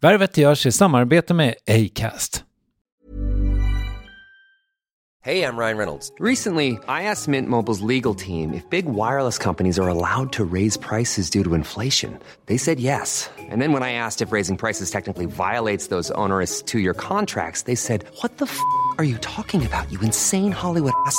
Värvet görs i samarbete med Acast. Hey, I'm Ryan Reynolds. Recently, I asked Mint Mobile's legal team if big wireless companies are allowed to raise prices due to inflation. They said yes. And then when I asked if raising prices technically violates those onerous two year contracts, they said, What the f are you talking about, you insane Hollywood ass?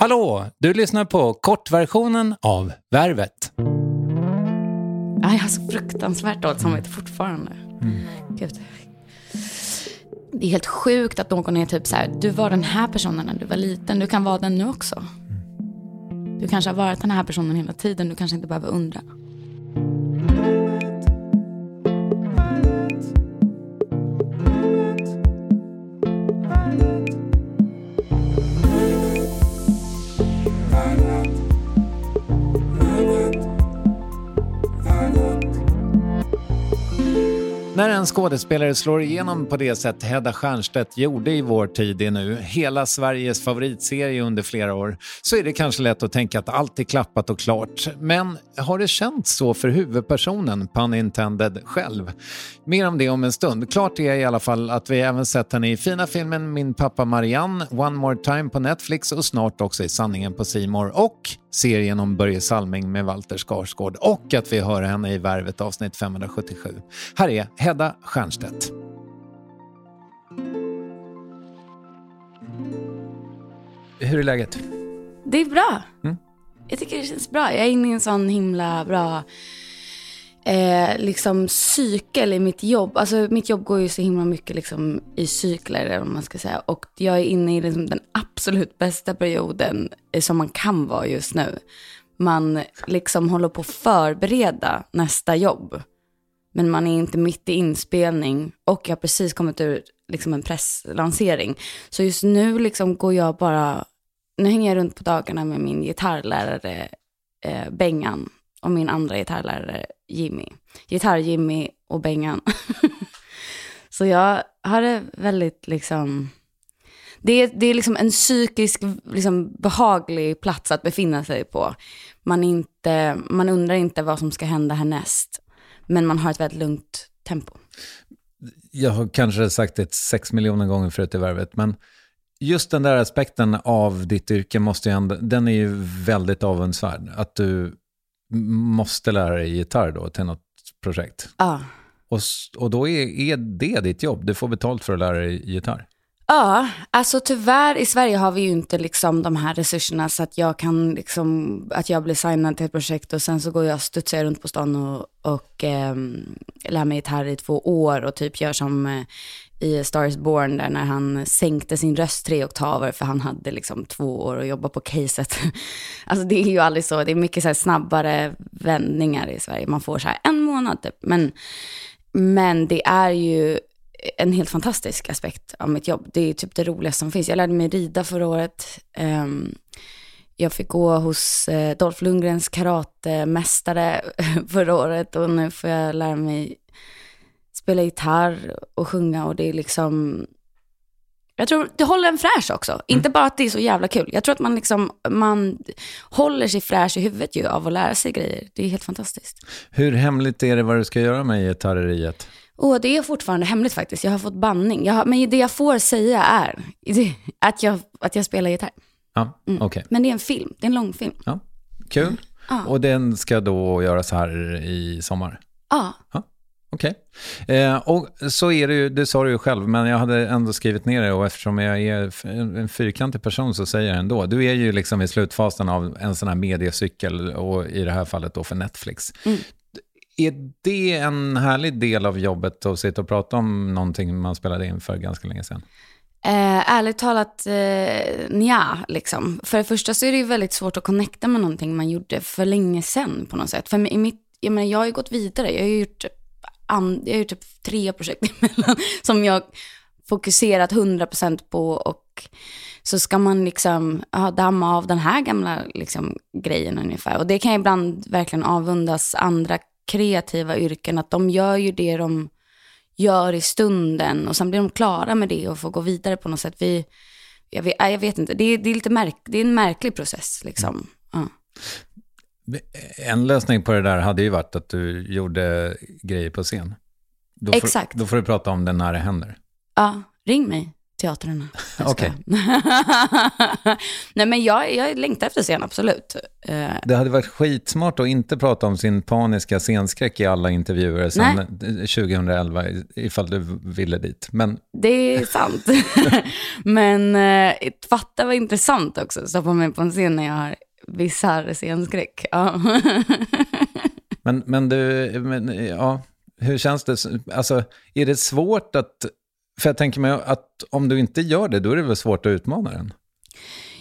Hallå! Du lyssnar på kortversionen av Värvet. Jag har så fruktansvärt dåligt samvete fortfarande. Mm. Gud. Det är helt sjukt att någon är typ så här, du var den här personen när du var liten, du kan vara den nu också. Du kanske har varit den här personen hela tiden, du kanske inte behöver undra. När en skådespelare slår igenom på det sätt Hedda Stiernstedt gjorde i Vår tid är nu, hela Sveriges favoritserie under flera år, så är det kanske lätt att tänka att allt är klappat och klart. Men har det känts så för huvudpersonen, pun intended, själv? Mer om det om en stund. Klart är i alla fall att vi även sett henne i fina filmen Min pappa Marianne, One more time på Netflix och snart också i Sanningen på Simor och serien om Börje Salming med Walter Skarsgård och att vi hör henne i Värvet avsnitt 577. Här är Hedda Stiernstedt. Hur är läget? Det är bra. Mm. Jag tycker det känns bra. Jag är inne i en sån himla bra eh, liksom cykel i mitt jobb. Alltså mitt jobb går ju så himla mycket liksom i cykler, eller vad man ska säga. Och jag är inne i liksom den absolut bästa perioden eh, som man kan vara just nu. Man liksom håller på att förbereda nästa jobb. Men man är inte mitt i inspelning och jag har precis kommit ur liksom en presslansering. Så just nu liksom går jag bara, nu hänger jag runt på dagarna med min gitarrlärare eh, Bengan och min andra gitarrlärare Jimmy. Gitarr-Jimmy och Bengan. så jag har det väldigt liksom... Det är, det är liksom en psykisk, liksom behaglig plats att befinna sig på. Man, inte, man undrar inte vad som ska hända härnäst. Men man har ett väldigt lugnt tempo. Jag har kanske sagt det sex miljoner gånger förut i värvet, men just den där aspekten av ditt yrke måste ju ändå, den är ju väldigt avundsvärd. Att du måste lära dig gitarr då till något projekt. Ja. Och, och då är, är det ditt jobb, du får betalt för att lära dig gitarr. Ja, alltså tyvärr i Sverige har vi ju inte liksom de här resurserna så att jag kan liksom, att jag blir signad till ett projekt och sen så går jag och studsar runt på stan och, och eh, lär mig gitarr i två år och typ gör som eh, i Stars Born där när han sänkte sin röst tre oktaver för han hade liksom två år att jobba på caset. Alltså det är ju aldrig så, det är mycket så snabbare vändningar i Sverige. Man får så här en månad typ. Men, men det är ju en helt fantastisk aspekt av mitt jobb. Det är typ det roligaste som finns. Jag lärde mig rida förra året. Ehm, jag fick gå hos eh, Dolph Lundgrens karatemästare förra året och nu får jag lära mig spela gitarr och sjunga och det är liksom... Jag tror det håller en fräsch också. Mm. Inte bara att det är så jävla kul. Jag tror att man liksom, man håller sig fräsch i huvudet ju av att lära sig grejer. Det är helt fantastiskt. Hur hemligt är det vad du ska göra med gitarreriet? Oh, det är fortfarande hemligt faktiskt. Jag har fått banning. Jag har, men det jag får säga är att jag, att jag spelar gitarr. Ja, mm. okay. Men det är en film, det är en långfilm. Ja, kul. Mm. Ah. Och den ska då göras här i sommar? Ah. Ja. Okej. Okay. Eh, och så är det ju, det sa du ju själv, men jag hade ändå skrivit ner det och eftersom jag är en fyrkantig person så säger jag ändå. Du är ju liksom i slutfasen av en sån här mediecykel och i det här fallet då för Netflix. Mm. Är det en härlig del av jobbet att sitta och prata om någonting man spelade in för ganska länge sedan? Eh, ärligt talat, eh, nja, liksom. För det första så är det ju väldigt svårt att connecta med någonting man gjorde för länge sedan på något sätt. För i mitt, jag, menar, jag har ju gått vidare, jag har ju gjort, an, jag har gjort typ tre projekt emellan som jag fokuserat 100% på och så ska man liksom ja, damma av den här gamla liksom, grejen ungefär. Och det kan ibland verkligen avundas andra kreativa yrken, att de gör ju det de gör i stunden och sen blir de klara med det och får gå vidare på något sätt. Vi, jag, vet, jag vet inte, det är, det är lite märk, det är en märklig process liksom. Ja. En lösning på det där hade ju varit att du gjorde grejer på scen. Då får, Exakt. Då får du prata om det när det händer. Ja, ring mig teatrarna. Okej. Nej men jag, jag längtar efter scen, absolut. Eh, det hade varit skitsmart att inte prata om sin paniska scenskräck i alla intervjuer sedan 2011, ifall du ville dit. Men... Det är sant. men eh, fatta vad intressant också, att stoppa mig på en scen när jag har bisarr scenskräck. Ja. men, men du, men, ja, hur känns det? Alltså, är det svårt att för jag tänker mig att om du inte gör det, då är det väl svårt att utmana den?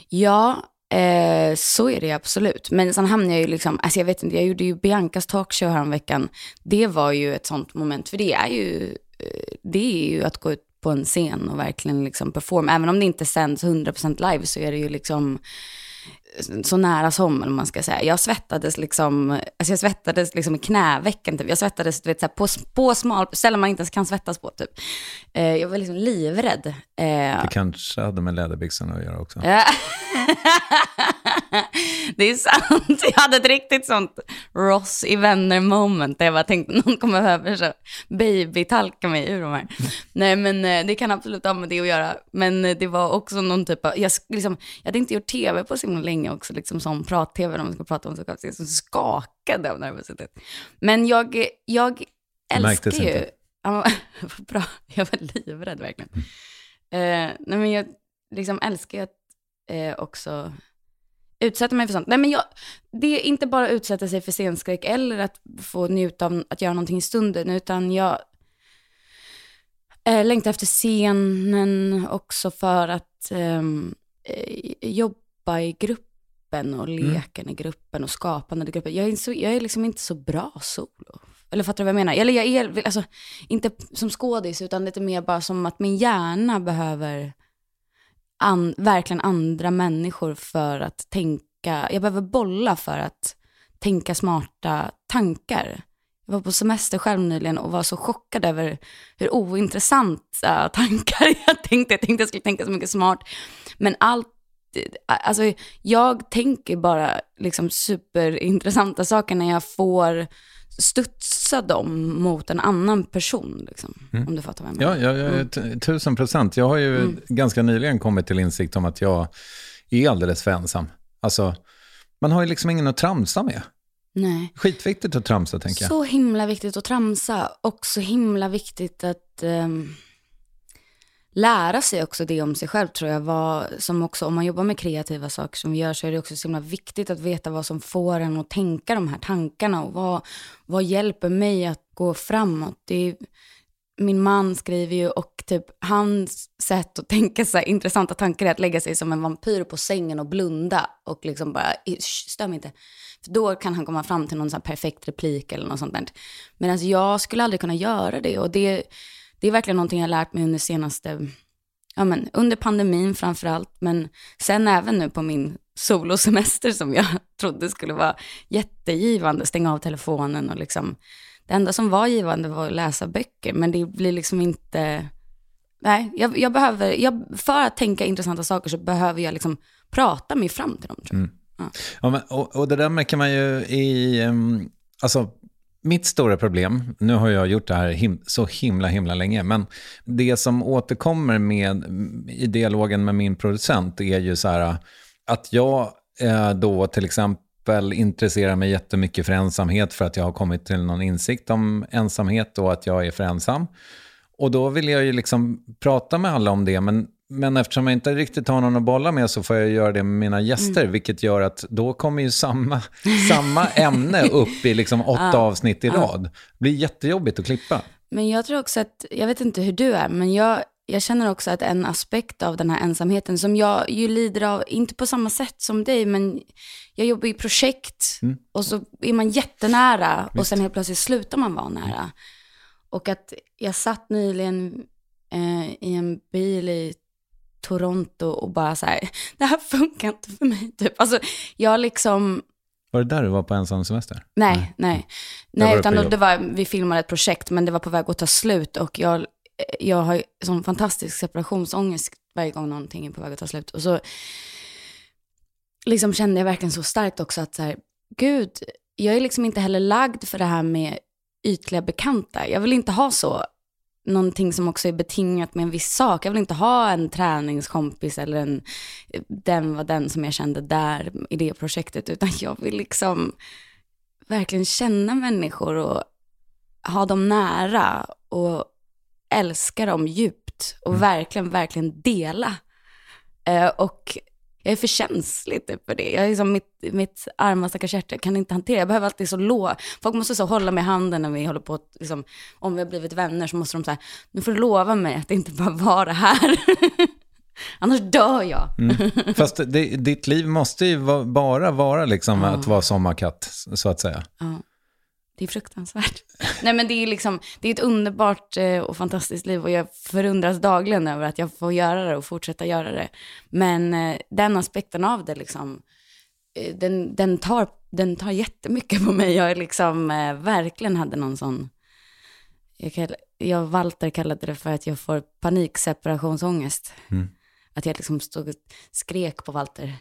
Ja, eh, så är det absolut. Men sen hamnar jag ju liksom, alltså jag vet inte, jag gjorde ju Biancas talkshow häromveckan. Det var ju ett sånt moment, för det är ju, eh, det är ju att gå ut på en scen och verkligen liksom performa. Även om det inte sänds 100% live så är det ju liksom så nära som, eller man ska säga. Jag svettades liksom, alltså jag svettades liksom i knävecken typ. Jag svettades vet, så på, på smal, ställen man inte ens kan svettas på typ. Eh, jag var liksom livrädd. Eh, det kanske hade med läderbyxorna att göra också. det är sant. Jag hade ett riktigt sånt Ross i vänner moment där jag bara tänkte någon kommer behöva så babytalka mig ur de här. Nej men eh, det kan absolut ha med det att göra. Men eh, det var också någon typ av, jag, liksom, jag hade inte gjort tv på så länge också, liksom som prat-tv, om man ska prata om så jag så skakade av nervositet. Men jag, jag älskar ju... Inte. Ja, bra, jag var livrädd verkligen. Mm. Eh, nej men jag liksom älskar ju att eh, också utsätta mig för sånt. Nej men jag, det är inte bara utsätta sig för scenskräck eller att få njuta av att göra någonting i stunden, utan jag eh, längtar efter scenen också för att ehm, eh, jobba i gruppen och mm. leken mm. i gruppen och skapandet i gruppen. Jag är, så, jag är liksom inte så bra solo. Eller fattar du vad jag menar? Eller jag är, alltså, inte som skådis, utan lite mer bara som att min hjärna behöver an, verkligen andra människor för att tänka. Jag behöver bolla för att tänka smarta tankar. Jag var på semester själv nyligen och var så chockad över hur ointressanta tankar jag tänkte. Jag tänkte jag skulle tänka så mycket smart. Men allt, alltså jag tänker bara liksom superintressanta saker när jag får studsa dem mot en annan person. Liksom, mm. Om du fattar vad jag menar. Ja, ja, ja mm. tusen procent. Jag har ju mm. ganska nyligen kommit till insikt om att jag är alldeles för ensam. Alltså, man har ju liksom ingen att tramsa med. Nej. Skitviktigt att tramsa, tänker jag. Så himla viktigt att tramsa. Och så himla viktigt att um, lära sig också det om sig själv, tror jag. Vad, som också, om man jobbar med kreativa saker som vi gör, så är det också så himla viktigt att veta vad som får en att tänka de här tankarna. Och vad, vad hjälper mig att gå framåt. Det är, min man skriver ju och typ hans sätt att tänka sig intressanta tankar är att lägga sig som en vampyr på sängen och blunda och liksom bara, stör mig inte. För då kan han komma fram till någon sån perfekt replik eller något sånt där. Medan jag skulle aldrig kunna göra det och det, det är verkligen någonting jag lärt mig under senaste, ja men under pandemin framför allt, men sen även nu på min solosemester som jag trodde skulle vara jättegivande, stänga av telefonen och liksom det enda som var givande var att läsa böcker, men det blir liksom inte... Nej, jag, jag behöver, jag, för att tänka intressanta saker så behöver jag liksom prata mig fram till dem. Tror jag. Mm. Ja. ja men, och, och, det där märker man ju i... Um, alltså, mitt stora problem, nu har jag gjort det här him så himla, himla länge, men det som återkommer med, i dialogen med min producent är ju så här att jag eh, då till exempel intresserar mig jättemycket för ensamhet för att jag har kommit till någon insikt om ensamhet och att jag är för ensam. Och då vill jag ju liksom prata med alla om det, men, men eftersom jag inte riktigt har någon att bolla med så får jag göra det med mina gäster, mm. vilket gör att då kommer ju samma, samma ämne upp i liksom åtta ja, avsnitt i rad. Det blir jättejobbigt att klippa. Men jag tror också att, jag vet inte hur du är, men jag, jag känner också att en aspekt av den här ensamheten som jag ju lider av, inte på samma sätt som dig, men jag jobbar i projekt mm. och så är man jättenära Visst. och sen helt plötsligt slutar man vara nära. Mm. Och att jag satt nyligen eh, i en bil i Toronto och bara så här, det här funkar inte för mig typ. Alltså jag liksom... Var det där du var på ensam semester? Nej, nej. Nej, nej utan det var, vi filmade ett projekt men det var på väg att ta slut och jag jag har sån fantastisk separationsångest varje gång någonting är på väg att ta slut. Och så liksom kände jag verkligen så starkt också att så här, gud, jag är liksom inte heller lagd för det här med ytliga bekanta. Jag vill inte ha så, någonting som också är betingat med en viss sak. Jag vill inte ha en träningskompis eller en, den var den som jag kände där i det projektet, utan jag vill liksom verkligen känna människor och ha dem nära och älska dem djupt och mm. verkligen, verkligen dela. Eh, och jag är för känslig typ för det. Jag är liksom mitt, mitt arma stackars hjärta kan inte hantera. Jag behöver alltid så lå. Folk måste så hålla mig i handen när vi håller på, liksom, om vi har blivit vänner så måste de säga, nu får du lova mig att det inte bara vara här. Annars dör jag. Mm. Fast det, ditt liv måste ju bara vara liksom ja. att vara sommarkatt, så att säga. Ja. Det är fruktansvärt. Nej men det är liksom, det är ett underbart eh, och fantastiskt liv och jag förundras dagligen över att jag får göra det och fortsätta göra det. Men eh, den aspekten av det liksom, eh, den, den, tar, den tar jättemycket på mig. Jag liksom verkligen hade någon sån, jag, jag Walter kallade det för att jag får panikseparationsångest. Mm. Att jag liksom stod och skrek på Walter.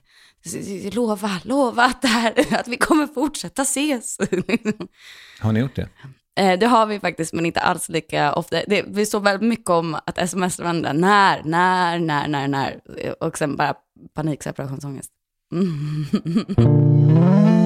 Lova, lova att, det här, att vi kommer fortsätta ses. Har ni gjort det? Eh, det har vi faktiskt, men inte alls lika ofta. Det, vi står väldigt mycket om att sms varandra, när, när, när, när, när. Och sen bara panikseparationsångest. Mm.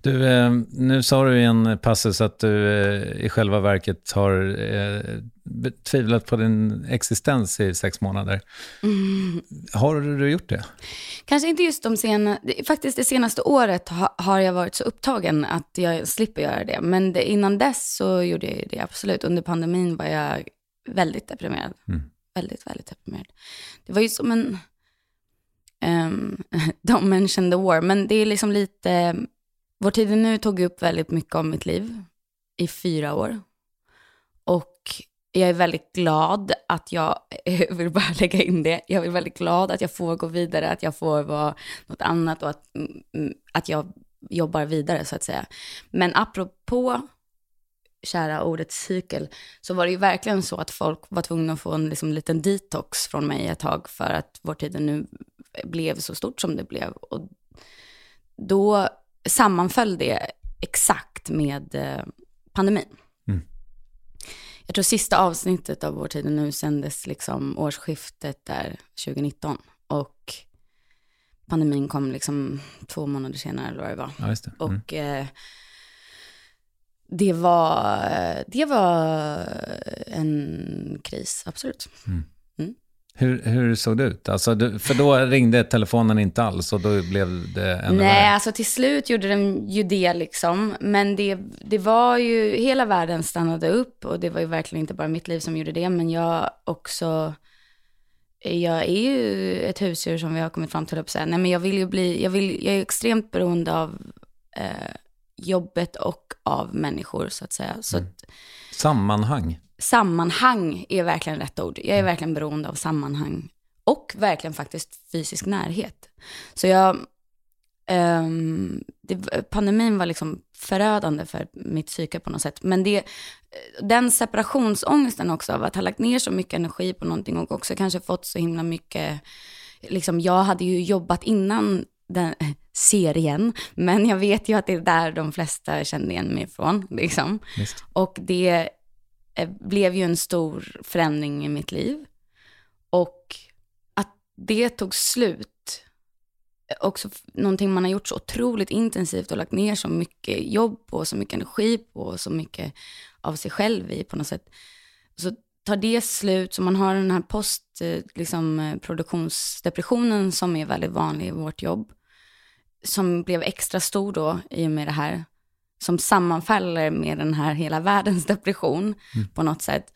Du, eh, nu sa du i en passus att du eh, i själva verket har eh, tvivlat på din existens i sex månader. Mm. Har du gjort det? Kanske inte just de senaste, faktiskt det senaste året har jag varit så upptagen att jag slipper göra det. Men det, innan dess så gjorde jag det absolut. Under pandemin var jag väldigt deprimerad. Mm. Väldigt, väldigt deprimerad. Det var ju som en... Um, don't mention the war, men det är liksom lite vår tid nu tog upp väldigt mycket av mitt liv i fyra år. Och jag är väldigt glad att jag, jag vill bara lägga in det, jag är väldigt glad att jag får gå vidare, att jag får vara något annat och att, mm, att jag jobbar vidare så att säga. Men apropå kära ordet cykel, så var det ju verkligen så att folk var tvungna att få en liksom, liten detox från mig ett tag för att vår tid nu blev så stort som det blev. Och då sammanföll det exakt med eh, pandemin. Mm. Jag tror sista avsnittet av Vår tid nu sändes liksom årsskiftet där 2019 och pandemin kom liksom två månader senare eller vad det var. Ja, det. Mm. Och eh, det var, det var en kris, absolut. Mm. Hur, hur såg det ut? Alltså, för då ringde telefonen inte alls och då blev det ännu Nej, värre. alltså till slut gjorde den ju det liksom. Men det, det var ju, hela världen stannade upp och det var ju verkligen inte bara mitt liv som gjorde det. Men jag också, jag är ju ett husdjur som vi har kommit fram till att säga. Nej, men jag vill ju bli, jag, vill, jag är extremt beroende av eh, jobbet och av människor så att säga. Så mm. att, Sammanhang sammanhang är verkligen rätt ord. Jag är mm. verkligen beroende av sammanhang. Och verkligen faktiskt fysisk närhet. Så jag, um, det, pandemin var liksom förödande för mitt psyke på något sätt. Men det, den separationsångesten också av att ha lagt ner så mycket energi på någonting och också kanske fått så himla mycket, liksom jag hade ju jobbat innan den serien, men jag vet ju att det är där de flesta kände igen mig ifrån. Liksom. Och det Eh, blev ju en stor förändring i mitt liv. Och att det tog slut, eh, också någonting man har gjort så otroligt intensivt och lagt ner så mycket jobb på, så mycket energi på, så mycket av sig själv i på något sätt. Så tar det slut, så man har den här postproduktionsdepressionen eh, liksom, som är väldigt vanlig i vårt jobb, som blev extra stor då i och med det här som sammanfaller med den här hela världens depression mm. på något sätt.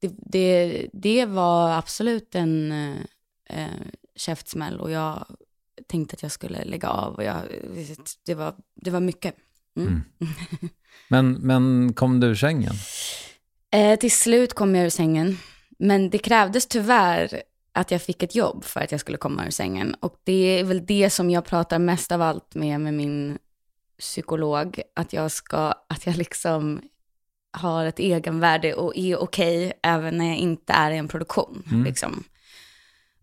Det, det, det var absolut en eh, käftsmäll och jag tänkte att jag skulle lägga av och jag, det, var, det var mycket. Mm. Mm. men, men kom du ur sängen? Eh, till slut kom jag ur sängen. Men det krävdes tyvärr att jag fick ett jobb för att jag skulle komma ur sängen. Och det är väl det som jag pratar mest av allt med, med min psykolog, att jag ska, att jag liksom har ett egenvärde och är okej okay, även när jag inte är i en produktion. Mm. Liksom.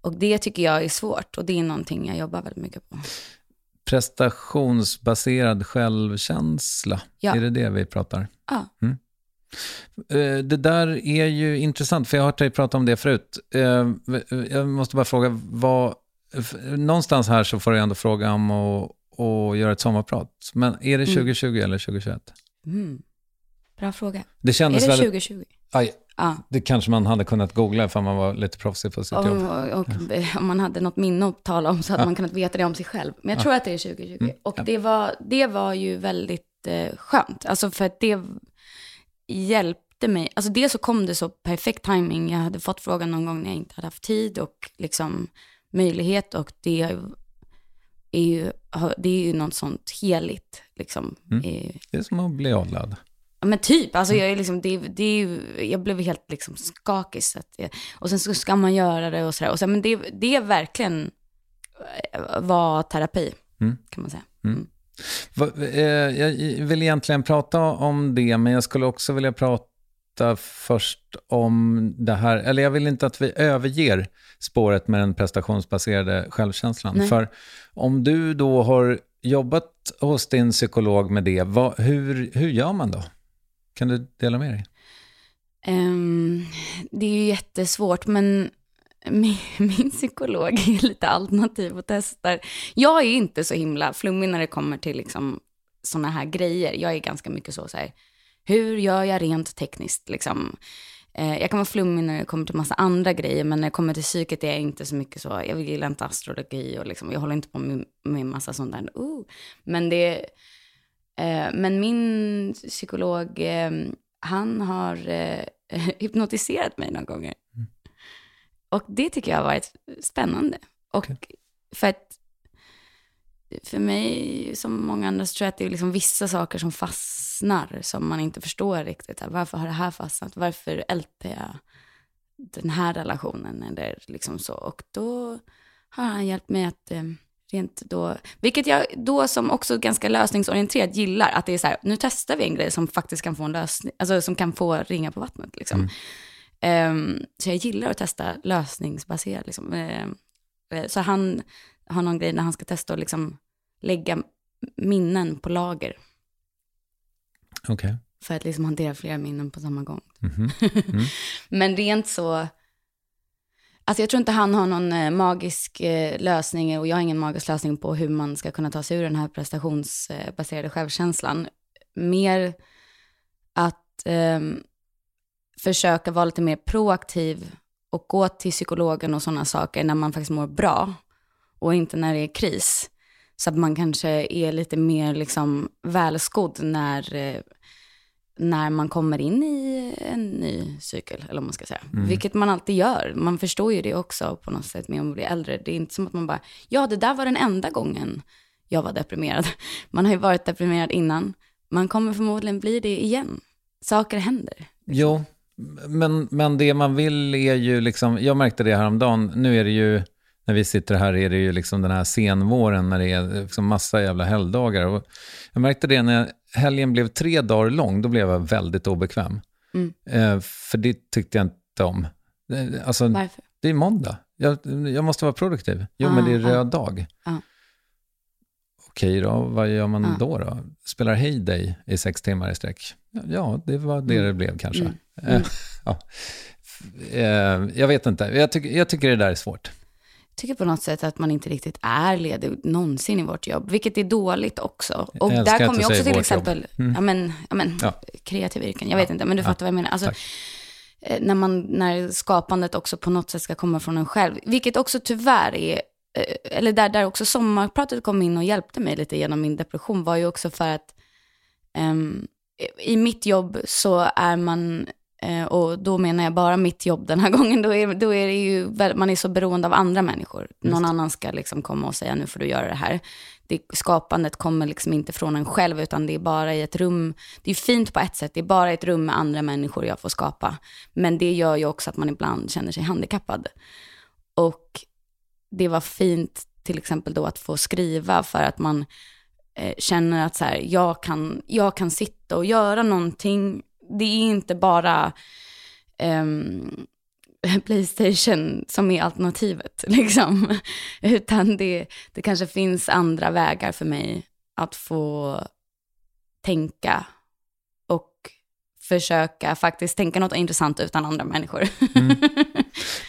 Och det tycker jag är svårt och det är någonting jag jobbar väldigt mycket på. Prestationsbaserad självkänsla, ja. är det det vi pratar? Ja. Mm. Eh, det där är ju intressant, för jag har hört dig prata om det förut. Eh, jag måste bara fråga, vad, någonstans här så får jag ändå fråga om att och göra ett sommarprat. Men är det 2020 eller 2021? Mm. Bra fråga. Det Är det väldigt... 2020? Aj, Ja. det kanske man hade kunnat googla ifall man var lite proffsig på sitt jobb. Och, och om man hade något minne att tala om så hade Ja. man kunnat veta det om sig själv. Men jag tror att det är 2020. Mm. Och det var, det var ju väldigt eh, skönt. Alltså för att det hjälpte mig. Alltså dels så kom det så perfekt timing. Jag hade fått frågan någon gång när jag inte hade haft tid och liksom möjlighet. Och det är ju, det är ju något sånt heligt. Liksom. Mm. Det är som att bli adlad. Ja men typ, alltså jag, är liksom, det, det är ju, jag blev helt liksom skakig. Så att jag, och sen så ska man göra det och sådär. Och så, men det, det är verkligen eh, var terapi, Mm. kan man säga. Va- eh, Jag vill egentligen prata om det, men jag skulle också vilja prata först om det här, eller jag vill inte att vi överger spåret med den prestationsbaserade självkänslan. Nej. För om du då har jobbat hos din psykolog med det, vad, hur, hur gör man då? Kan du dela med dig? Ehm, det är ju jättesvårt, men min, min psykolog är lite alternativ och testar. Jag är inte så himla flummig när det kommer till liksom sådana här grejer. Jag är ganska mycket så, så här, hur gör jag rent tekniskt liksom? Eh, jag kan vara flummig när det kommer till massa andra grejer, men när det kommer till psyket är jag inte så mycket så. Jag gillar inte astrologi och liksom, jag håller inte på med, med massa sånt där. Uh. Men det, eh, men min psykolog, eh, han har eh, hypnotiserat mig några gånger. Och det tycker jag har varit spännande. Och för att för mig, som många andra, så tror jag att det är liksom vissa saker som fastnar som man inte förstår riktigt. Varför har det här fastnat? Varför älter jag den här relationen? Eller liksom så. Och då har han hjälpt mig att eh, rent då, vilket jag då som också ganska lösningsorienterad gillar, att det är så här, nu testar vi en grej som faktiskt kan få en lösning, alltså som kan få ringa på vattnet liksom. Ehm, så jag gillar att testa lösningsbaserat liksom. Eh, så han har någon grej när han ska testa att liksom lägga minnen på lager Okej. för att liksom hantera flera minnen på samma gång. Mhm. Men rent så, alltså jag tror inte han har någon eh, magisk eh, lösning och jag har ingen magisk lösning på hur man ska kunna ta sig ur den här prestationsbaserade självkänslan. Mer att ehm, försöka vara lite mer proaktiv och gå till psykologen och sådana saker när man faktiskt mår bra och inte när det är kris. Så att man kanske är lite mer liksom välskodd när, eh, när man kommer in i en ny cykel, eller vad man ska säga. Vilket man alltid gör. Man förstår ju det också på något sätt med att bli äldre. Det är inte som att man bara, ja det där var den enda gången jag var deprimerad. Man har ju varit deprimerad innan. Man kommer förmodligen bli det igen. Saker händer. Jo, men, men det man vill är ju liksom, jag märkte det häromdagen, nu är det ju, när vi sitter här är det ju liksom den här senvåren när det är liksom massa jävla helgdagar. Och jag märkte det när helgen blev tre dagar lång, då blev jag väldigt obekväm. Mm. Eh, för det tyckte jag inte om. Eh, Alltså, Varför? det är måndag. Jag, jag måste vara produktiv. Jo, men det är Ah, röd dag. ah. Okej då, vad gör man Ah. då? då? Spelar Heyday i sex timmar i sträck? Ja, det var det det blev kanske. Mm. Eh, ja. Eh, jag vet inte, jag, tycker- jag tycker det där är svårt. Tycker på något sätt att man inte riktigt är ledig någonsin i vårt jobb, vilket är dåligt också. Och där kommer ju också till exempel, Mm. ja men, ja men Ja. kreativa yrken, jag vet inte, men du fattar vad jag menar. Alltså, tack. eh, när, man, när skapandet också på något sätt ska komma från en själv, vilket också tyvärr är, eh, eller där, där också sommarpratet kom in och hjälpte mig lite genom min depression, var ju också för att ehm, i mitt jobb så är man, och då menar jag bara mitt jobb den här gången, då är, då är det ju, man är så beroende av andra människor. Någon annan ska liksom komma och säga nu får du göra det här. Det, skapandet kommer liksom inte från en själv, utan det är bara i ett rum, det är fint på ett sätt, det är bara i ett rum med andra människor jag får skapa. Men det gör ju också att man ibland känner sig handikappad. Och det var fint till exempel då att få skriva för att man eh, känner att så här, jag, kan, jag kan sitta och göra någonting. Det är inte bara ehm, Playstation som är alternativet, liksom. Utan det, det kanske finns andra vägar för mig att få tänka och försöka faktiskt tänka något intressant utan andra människor.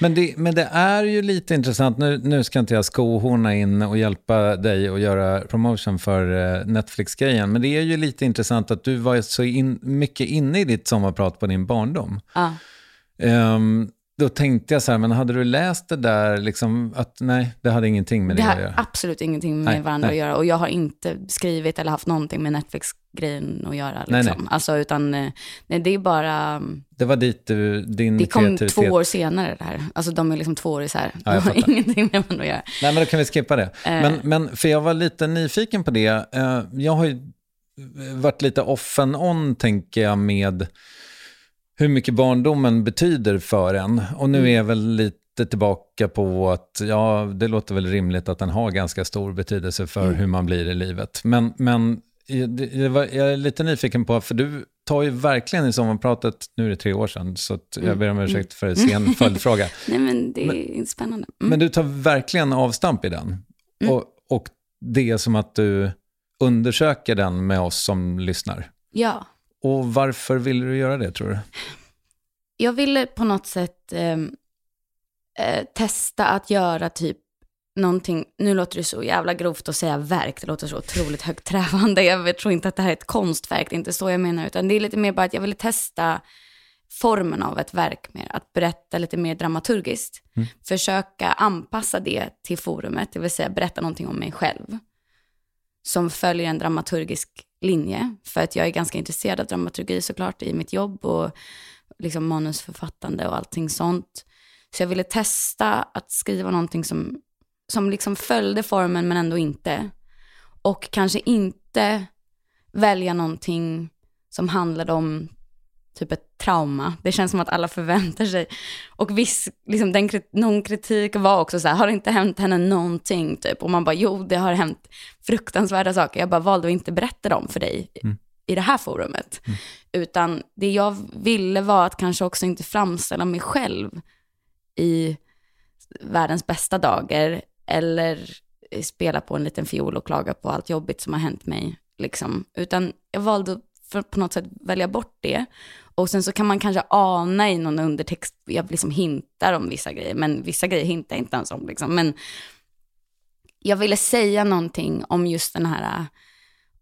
Men det, men det är ju lite intressant, nu, nu ska inte jag skohorna in och hjälpa dig att göra promotion för eh, Netflix-grejen, men det är ju lite intressant att du var så in, mycket inne i ditt sommarprat på din barndom. Ja. Ehm, då tänkte jag så här, men hade du läst det där, liksom, att nej, det hade ingenting med det, Det att har göra? absolut ingenting med Nej, varandra nej. att göra. Och jag har inte skrivit eller haft någonting med Netflix-grejen att göra. Nej, Liksom. nej. Alltså, utan eh, nej, det är bara... Det var dit du, din Det kom kreativitet... två år senare det här. Alltså de är liksom två år isär. Ja, jag det har ingenting med varandra att göra. Nej, men då kan vi skippa det. Eh. Men, men för jag var lite nyfiken på det. Eh, Jag har ju varit lite off and on, tänker jag, med hur mycket barndomen betyder för en. Och nu är jag väl lite tillbaka på att, ja, det låter väl rimligt att den har ganska stor betydelse för hur man blir i livet. Men, men jag, är lite nyfiken på, för du tar ju verkligen i sommarpratet, nu är det tre år sedan, så jag ber om ursäkt för sen följdfråga. Nej men det är spännande. Mm. Men du tar verkligen avstamp i den. Och, och det är som att du undersöker den med oss som lyssnar. Ja. Och varför vill du göra det tror du? Jag ville på något sätt ehm, eh, testa att göra typ någonting, nu låter det så jävla grovt att säga verk, det låter så otroligt högträvande, jag tror inte att det här är ett konstverk, det är inte så jag menar, utan det är lite mer bara att jag ville testa formen av ett verk mer, att berätta lite mer dramaturgiskt. Försöka anpassa det till forumet, det vill säga berätta någonting om mig själv. Som följer en dramaturgisk linje, för att jag är ganska intresserad av dramaturgi såklart i mitt jobb och liksom manusförfattande och allting sånt. Så jag ville testa att skriva någonting som, som liksom följde formen men ändå inte. Och kanske inte välja någonting som handlade om typ ett trauma. Det känns som att alla förväntar sig. Och viss, liksom den, någon kritik var också så här, har det inte hänt henne någonting typ? Och man bara, jo det har hänt fruktansvärda saker. Jag bara valde att inte berätta dem för dig i det här forumet. Utan det jag ville var att kanske också inte framställa mig själv i världens bästa dagar eller spela på en liten fiol och klaga på allt jobbigt som har hänt mig. Liksom. Utan jag valde att på något sätt välja bort det. Och sen så kan man kanske ana i någon undertext, jag liksom hintar om vissa grejer, men vissa grejer hintar jag inte ens om. Liksom. Men jag ville säga någonting om just den här äh,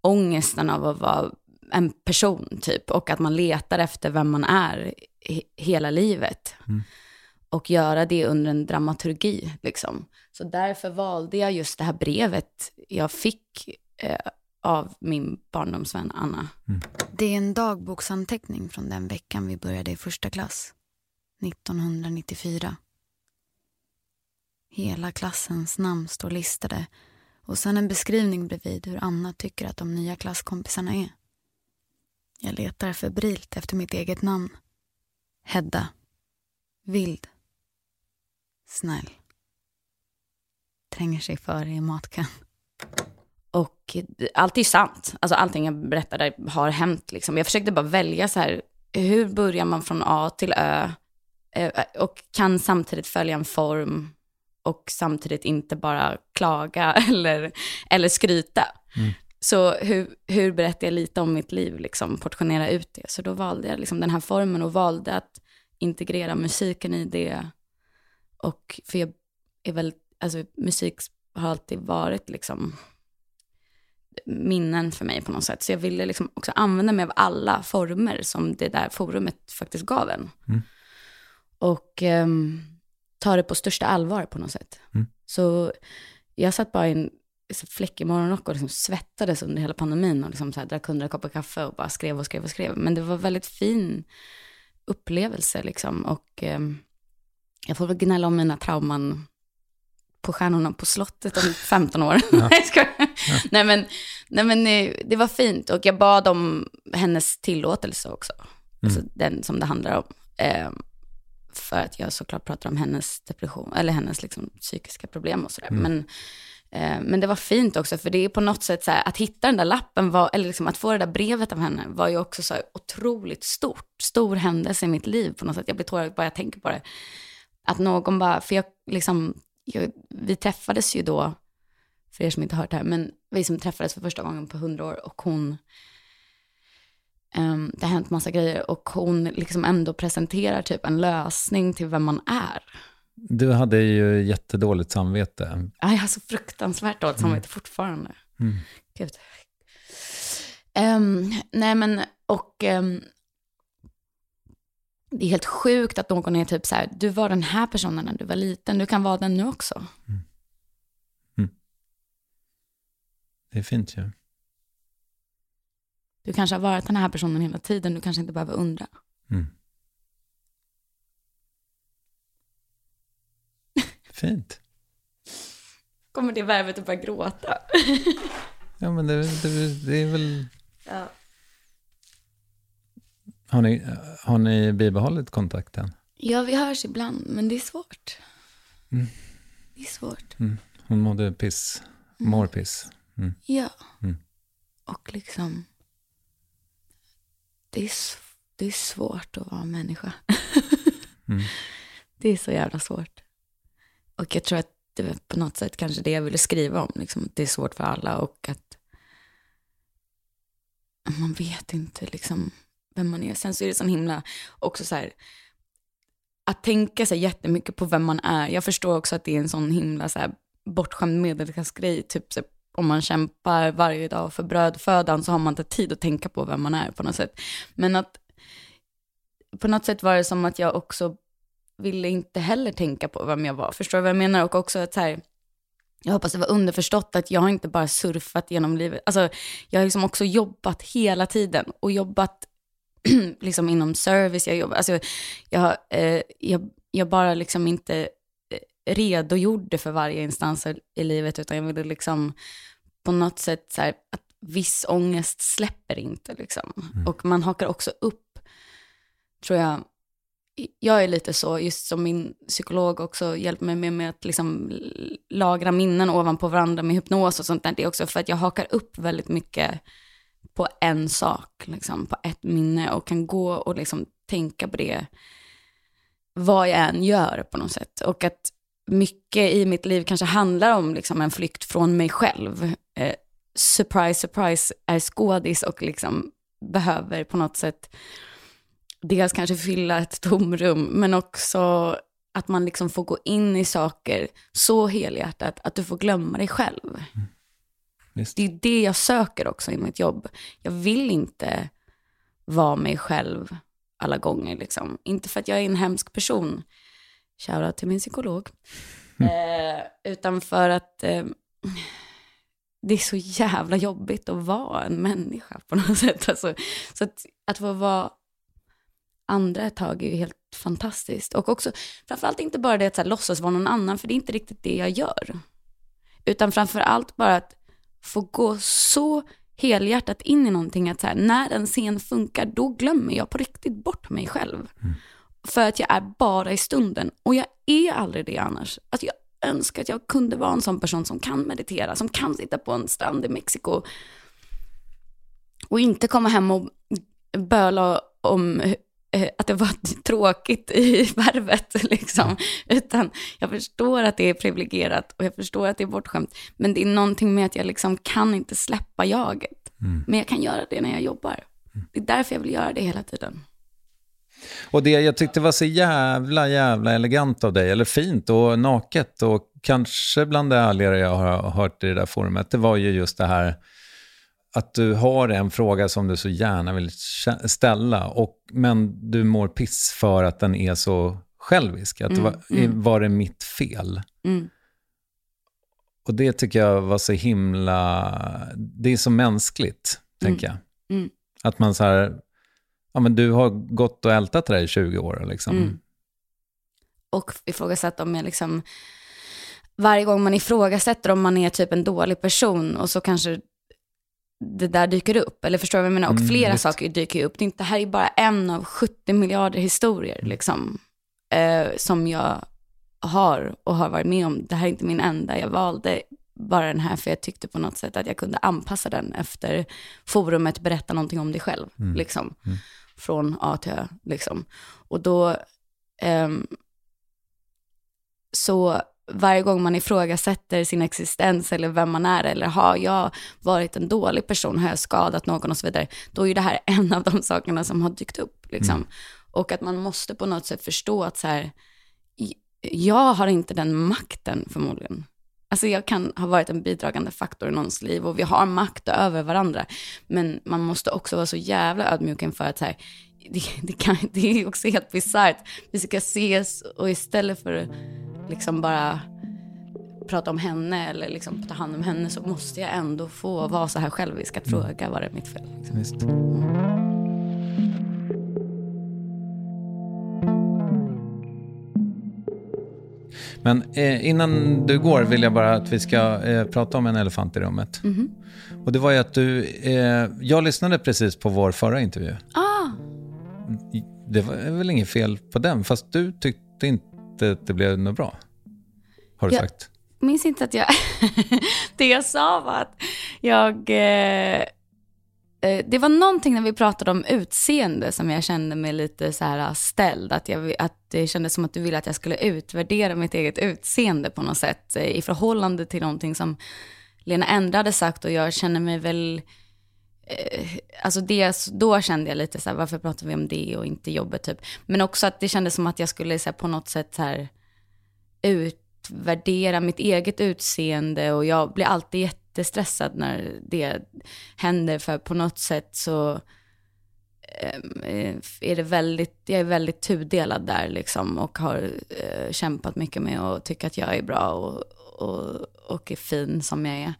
ångesten av att vara en person typ och att man letar efter vem man är he- hela livet. Och göra det under en dramaturgi liksom. Så därför valde jag just det här brevet jag fick eh, av min barndomsvän Anna. Det är en dagboksanteckning från den veckan vi började i första klass. 1994. Hela klassens namn står listade och sen en beskrivning bredvid hur Anna tycker att de nya klasskompisarna är. Jag letar febrilt efter mitt eget namn. Hedda. Vild. Snäll. Tränger sig före i matkön. Och allt är ju sant. Alltså allting jag berättade har hänt. Liksom. Jag försökte bara välja så här, hur börjar man från A till Ö? Eh, Och kan samtidigt följa en form och samtidigt inte bara klaga eller, eller skryta. Så hur, hur berättar jag lite om mitt liv, liksom, portionera ut det. Så då valde jag liksom den här formen och valde att integrera musiken i det. Och för jag är väl, alltså musik har alltid varit liksom minnen för mig på något sätt. Så jag ville liksom också använda mig av alla former som det där forumet faktiskt gav en. Och ehm, ta det på största allvar på något sätt. Så jag satt bara i en så fläckig morgonrock och liksom svettades under hela pandemin och liksom så här drack hundra koppar kaffe och bara skrev och skrev och skrev. Men det var väldigt fin upplevelse liksom. Och ehm, jag får väl gnälla om mina trauman på Stjärnorna på slottet om 15 år. Nej, jag skojar. nej, men, nej men eh, det var fint och jag bad om hennes tillåtelse också. Alltså den som det handlar om. Ehm, för att jag såklart pratar om hennes depression, eller hennes liksom, psykiska problem och sådär. Men, eh, men det var fint också, för det är på något sätt så här, att hitta den där lappen, var, eller liksom, att få det där brevet av henne var ju också så otroligt stort. Stor händelse i mitt liv på något sätt. Jag blir tårögd bara jag tänker på det. Att någon bara, för jag liksom, jag, vi träffades ju då, för er som inte hört det här, men vi som träffades för första gången på hundra år och hon, ehm, det har hänt massa grejer och hon liksom ändå presenterar typ en lösning till vem man är. Du hade ju jättedåligt samvete. Ja, jag har så fruktansvärt dåligt samvete fortfarande. Mm. Gud. Ehm, nej men, och ehm, det är helt sjukt att någon är typ så här, du var den här personen när du var liten, du kan vara den nu också. Det är fint ju. Du kanske har varit den här personen hela tiden, du kanske inte behöver undra. Mm. Fint. Kommer det värvet att börja gråta? Ja, men det, det, det är väl... ja. Har ni, har ni bibehållit kontakten? ja, vi hörs ibland, men det är svårt. Mm. Det är svårt. Mm. Hon mådde piss. Mår piss. Mm. Ja. Mm. Och liksom, det är, det är svårt att vara människa. Mm. Det är så jävla svårt. Och jag tror att det var på något sätt kanske det jag ville skriva om. Liksom. att Det är svårt för alla och att man vet inte liksom vem man är. Sen så är det så himla också så här, att tänka sig jättemycket på vem man är. Jag förstår också att det är en sån himla så här, bortskämd medelklassgrej. Typ så, om man kämpar varje dag för brödfödan så har man inte tid att tänka på vem man är på något sätt. Men att på något sätt var det som att jag också ville inte heller tänka på vem jag var. Förstår du vad jag menar? Och också att så här, jag hoppas det var underförstått att jag har inte bara surfat genom livet. Alltså, jag har liksom också jobbat hela tiden och jobbat liksom inom service. Jag, jobbar, alltså, jag, eh, jag, jag bara liksom inte eh, redogjorde för varje instans i livet, utan jag ville liksom på något sätt så här, att viss ångest släpper inte. Liksom. Och man hakar också upp, tror jag, jag är lite så, just som min psykolog också hjälper mig med, med att liksom lagra minnen ovanpå varandra med hypnos och sånt där. Det är också för att jag hakar upp väldigt mycket på en sak, liksom, på ett minne och kan gå och liksom tänka på det vad jag än gör på något sätt. Och att mycket i mitt liv kanske handlar om liksom en flykt från mig själv. Eh, surprise, surprise, är skådis och liksom behöver på något sätt dels kanske fylla ett tomrum, men också att man liksom får gå in i saker så helhjärtat att du får glömma dig själv. Mm. Visst. Det är det jag söker också i mitt jobb. Jag vill inte vara mig själv alla gånger. Liksom. Inte för att jag är en hemsk person, shoutout till min psykolog, eh, utan för att eh, det är så jävla jobbigt att vara en människa på något sätt. Alltså, så att, att få vara andra ett tag är ju helt fantastiskt. Och också, framförallt inte bara det att så här, låtsas vara någon annan, för det är inte riktigt det jag gör. Utan framförallt bara att få gå så helhjärtat in i någonting att så här, när en scen funkar, då glömmer jag på riktigt bort mig själv. För att jag är bara i stunden. Och jag är aldrig det annars. Alltså jag önskar att jag kunde vara en sån person som kan meditera, som kan sitta på en strand i Mexiko och inte komma hem och böla om att det var tråkigt i värvet, liksom. Utan jag förstår att det är privilegierat och jag förstår att det är bortskämt. Men det är någonting med att jag liksom kan inte släppa jaget. Men jag kan göra det när jag jobbar. Det är därför jag vill göra det hela tiden. Och det jag tyckte var så jävla, jävla elegant av dig, eller fint och naket och kanske bland det ärligare jag har hört i det där forumet, det var ju just det här att du har en fråga som du så gärna vill ställa, och, men du mår piss för att den är så självisk. Att det var, var det mitt fel? Mm. Och det tycker jag var så himla... Det är så mänskligt, tänker jag. Mm. Att man så här... Ja, men du har gått och ältat det där i 20 år. Liksom. Mm. Och ifrågasätta om jag liksom, varje gång man ifrågasätter om man är typ en dålig person och så kanske det där dyker upp. Eller förstår du vad jag menar? Och Mm, flera visst. saker dyker upp. Det, är inte, det här är bara en av 70 miljarder historier Mm. liksom, eh, som jag har och har varit med om. Det här är inte min enda. Jag valde bara den här för jag tyckte på något sätt att jag kunde anpassa den efter forumet berätta någonting om dig själv. Liksom. Från A till Ö. Liksom. Och då, ehm, så varje gång man ifrågasätter sin existens eller vem man är eller har jag varit en dålig person, har jag skadat någon och så vidare, då är ju det här en av de sakerna som har dykt upp. Liksom. Och att man måste på något sätt förstå att så här, jag har inte den makten förmodligen. Alltså jag kan ha varit en bidragande faktor i någons liv och vi har makt över varandra. Men man måste också vara så jävla ödmjuk inför att så här, det, det, kan, det är också helt bisarrt. Vi ska ses och istället för liksom bara prata om henne eller liksom ta hand om henne så måste jag ändå få vara så här självisk att fråga vad det är mitt fel. Liksom. Visst. Men eh, innan du går vill jag bara att vi ska eh, prata om en elefant i rummet. Mhm. Och det var ju att du, eh, jag lyssnade precis på vår förra intervju. Ah, Det var väl inget fel på den, fast du tyckte inte att det blev något bra. Har du Ja. sagt. minns inte att jag... det jag sa var att jag... Eh, eh, det var någonting när vi pratade om utseende som jag kände mig lite så här ställd. Att, jag, att det kändes som att du ville att jag skulle utvärdera mitt eget utseende på något sätt eh, i förhållande till någonting som Lena Endre hade sagt och jag känner mig väl... Eh, alltså det, då kände jag lite så här, varför pratar vi om det och inte jobbet typ. Men också att det kändes som att jag skulle så här, på något sätt så här utvärdera mitt eget utseende och jag blir alltid jättestressad när det händer för på något sätt så ehm, eh, är det väldigt, jag är väldigt tudelad där liksom och har eh, kämpat mycket med att tycka att jag är bra och, och, och är fin som jag är.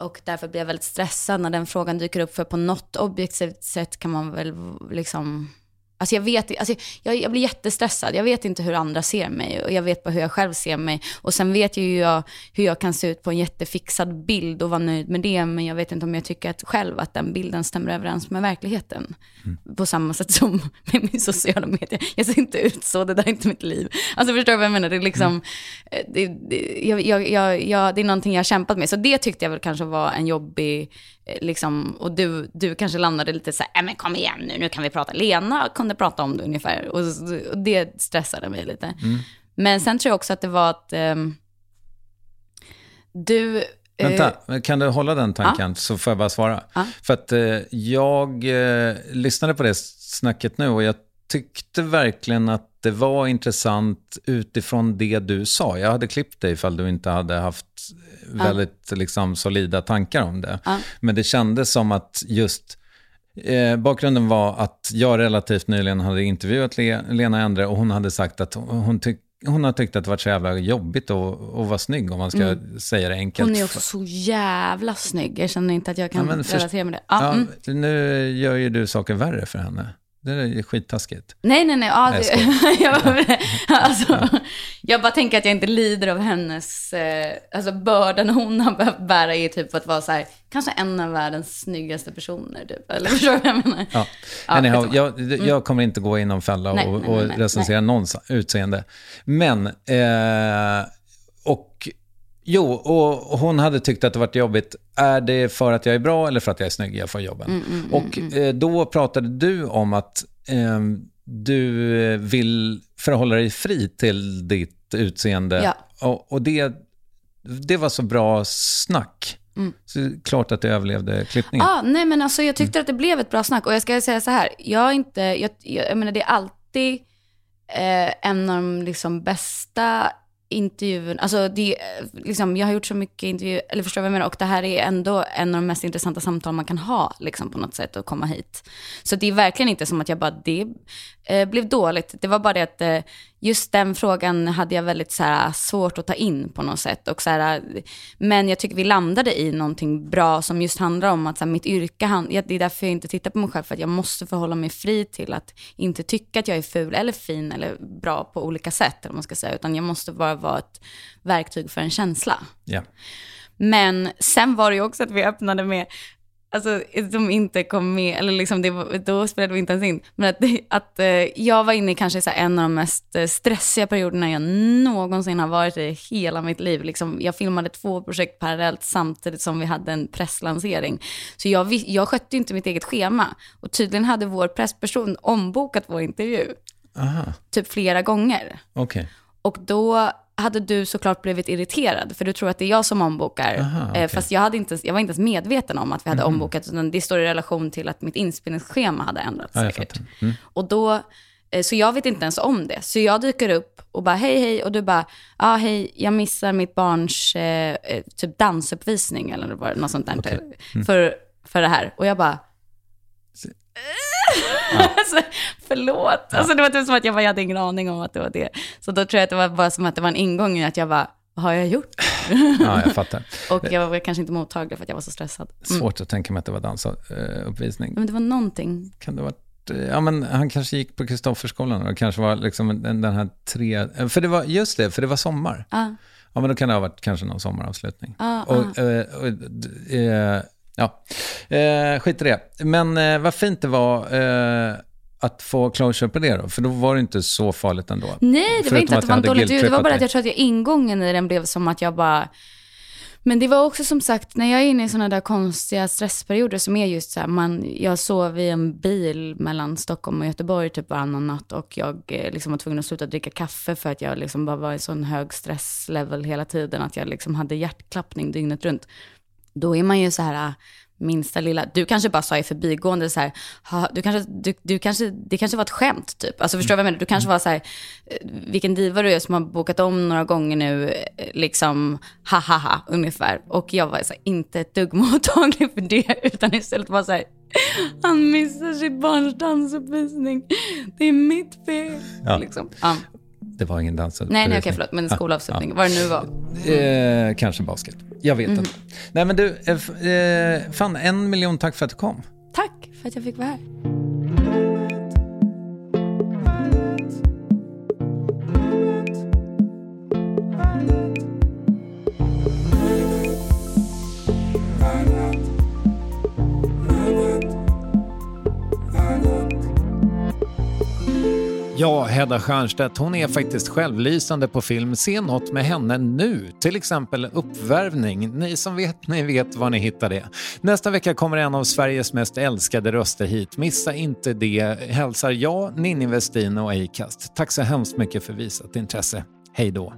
Och därför blir jag väldigt stressad när den frågan dyker upp för på något objektivt sätt kan man väl liksom Alltså jag vet alltså jag, jag blir jättestressad. Jag vet inte hur andra ser mig och jag vet bara hur jag själv ser mig. Och sen vet ju jag hur jag kan se ut på en jättefixad bild och vara nöjd med det. Men jag vet inte om jag tycker att själv att den bilden stämmer överens med verkligheten. På samma sätt som med min sociala medier. Jag ser inte ut så, det där är inte mitt liv. Alltså förstår du vad jag menar? Det är liksom, eh, det, det, jag, jag, jag, jag, det är någonting jag har kämpat med. Så det tyckte jag väl kanske var en jobbig eh, liksom, och du, du kanske landade lite så här, "Äh, men kom igen nu, nu kan vi prata. Lena kunde prata om det ungefär. Och, och det stressade mig lite. Men sen tror jag också att det var att ehm, du... eh, Vänta, kan du hålla den tanken så får jag bara svara. Ja. För att eh, jag eh, lyssnade på det snacket nu och jag tyckte verkligen att det var intressant utifrån det du sa. Jag hade klippt dig ifall du inte hade haft väldigt liksom, solida tankar om det. Ja. Men det kändes som att just Eh, bakgrunden var att jag relativt nyligen hade intervjuat Le- Lena Endre och hon hade sagt att hon, tyck, hon har tyckt att det varit så jävla jobbigt att, att vara snygg om man ska säga det enkelt. Hon är också så jävla snygg. Jag känner inte att jag kan Ja, relatera med det. Ja, Ja, mm. Nu gör ju du saker värre för henne. Det är skittaskigt. Nej, nej, nej. Ja, Nej, jag, alltså, jag bara tänker att jag inte lider av hennes, eh, alltså bördan hon har behövt bära är typ att vara så här, kanske en av världens snyggaste personer typ. Eller förstår du vad jag menar? Ja. Ja, Anyhow, skitsamma. jag, jag kommer inte gå i någon fälla och, nej, nej, och nej, recensera någons utseende. Men, eh, och jo, och hon hade tyckt att det varit jobbigt. Är det för att jag är bra eller för att jag är snygg jag får jobben? Mm, och Eh, då pratade du om att eh, du vill förhålla dig fri till ditt utseende. Ja. Och, och det, det var så bra snack. Mm. Så klart att du överlevde klippningen. Ja, nej men alltså jag tyckte att det blev ett bra snack. Och jag ska säga så här, jag inte, jag, jag, jag menar det är alltid eh, en av de liksom bästa intervjuerna, alltså det, eh, liksom, jag har gjort så mycket intervjuer, eller förstår du vad jag menar? Och det här är ändå en av de mest intressanta samtal man kan ha, liksom på något sätt, att komma hit. Så det är verkligen inte som att jag bara, det eh, blev dåligt. Det var bara det att eh, just den frågan hade jag väldigt så här, svårt att ta in på något sätt. Och, så här, men jag tycker vi landade i någonting bra som just handlar om att så här, mitt yrke, han, ja, det är därför jag inte tittar på mig själv, för att jag måste förhålla mig fri till att inte tycka att jag är ful eller fin eller bra på olika sätt, eller man ska säga, utan jag måste bara vara ett verktyg för en känsla. Ja. Men sen var det ju också att vi öppnade med, alltså som inte kom med, eller liksom det då spelade vi inte ens in, men att, att eh, jag var inne i kanske så en av de mest eh, stressiga perioderna jag någonsin har varit i hela mitt liv. Liksom, jag filmade två projekt parallellt samtidigt som vi hade en presslansering. Så jag, jag skötte inte mitt eget schema. Och tydligen hade vår pressperson ombokat vår intervju, Aha, typ flera gånger. okej. Och då hade du såklart blivit irriterad, för du tror att det är jag som ombokar. Aha, Eh. Mhm. Fast jag, hade inte, jag var inte ens medveten om att vi hade ombokat, utan det står i relation till att mitt inspelningsschema hade ändrats Ja, säkert. Mm. Och då Eh, Så jag vet inte ens om det. Så jag dyker upp och bara hej hej och du bara, ja ah, hej, jag missar mitt barns eh, eh, typ dansuppvisning eller vad, något sånt där. Mm. För, för det här. Och jag bara, alltså, förlåt. Alltså, det var typ som att jag, bara, jag hade ingen aning om att det var det. Så då tror jag att det var bara som att det var en ingång i att jag bara, vad har jag gjort? Ja, jag fattar. och jag var kanske inte mottaglig för att jag var så stressad. Mm. Svårt att tänka mig att det var dansuppvisning. Men det var någonting. Kan det varit... eh, Ja, men han kanske gick på Kristofferskolan och kanske var liksom den, den här tre... För det var, just det, för det var sommar. Ja. Ja, men då kan det ha varit kanske någon sommaravslutning. Ah, och, eh, och, eh, ja, eh, skit i det. Men eh, vad fint det var eh, att få closure på det då, för då var det inte så farligt ändå. Nej, det var inte att det jag var dåligt ljud. Det var bara att jag tror att jag, ingången i den blev som att jag bara... Men det var också som sagt, när jag är inne i sådana där konstiga stressperioder som är just så här, man, jag sov i en bil mellan Stockholm och Göteborg typ varannan natt och jag eh, liksom var tvungen att sluta dricka kaffe för att jag liksom bara var i sån hög stresslevel hela tiden att jag liksom hade hjärtklappning dygnet runt. Då är man ju så här, äh, minsta lilla, du kanske bara sa i förbigående så här, "Ha, du kanske, du, du kanske, det kanske var ett skämt typ. Alltså förstår du vad jag menar? Du kanske var så här, eh, vilken diva du är som har bokat om några gånger nu, eh, liksom, ha ha ha, ungefär. Och jag var så här, inte ett dugg mottaglig för det, utan istället var så här, han missar sitt barns dansuppvisning, det är mitt fel. Ja. Liksom. Ja. Det var ingen dans. Nej, nej, okej, förlåt, men skolavslutning, vad det nu var. Eh, kanske basket. Jag vet inte. Nej, men du, eh, eh, fan, en miljon tack för att du kom. Tack för att jag fick vara här. Ja, Hedda Stiernstedt, hon är faktiskt självlysande på film. Se något med henne nu, till exempel Uppvärvning. Ni som vet, ni vet var ni hittar det. Nästa vecka kommer en av Sveriges mest älskade röster hit. Missa inte det. Hälsar jag, Ninni Westin och Acast. Tack så hemskt mycket för visat intresse. Hej då.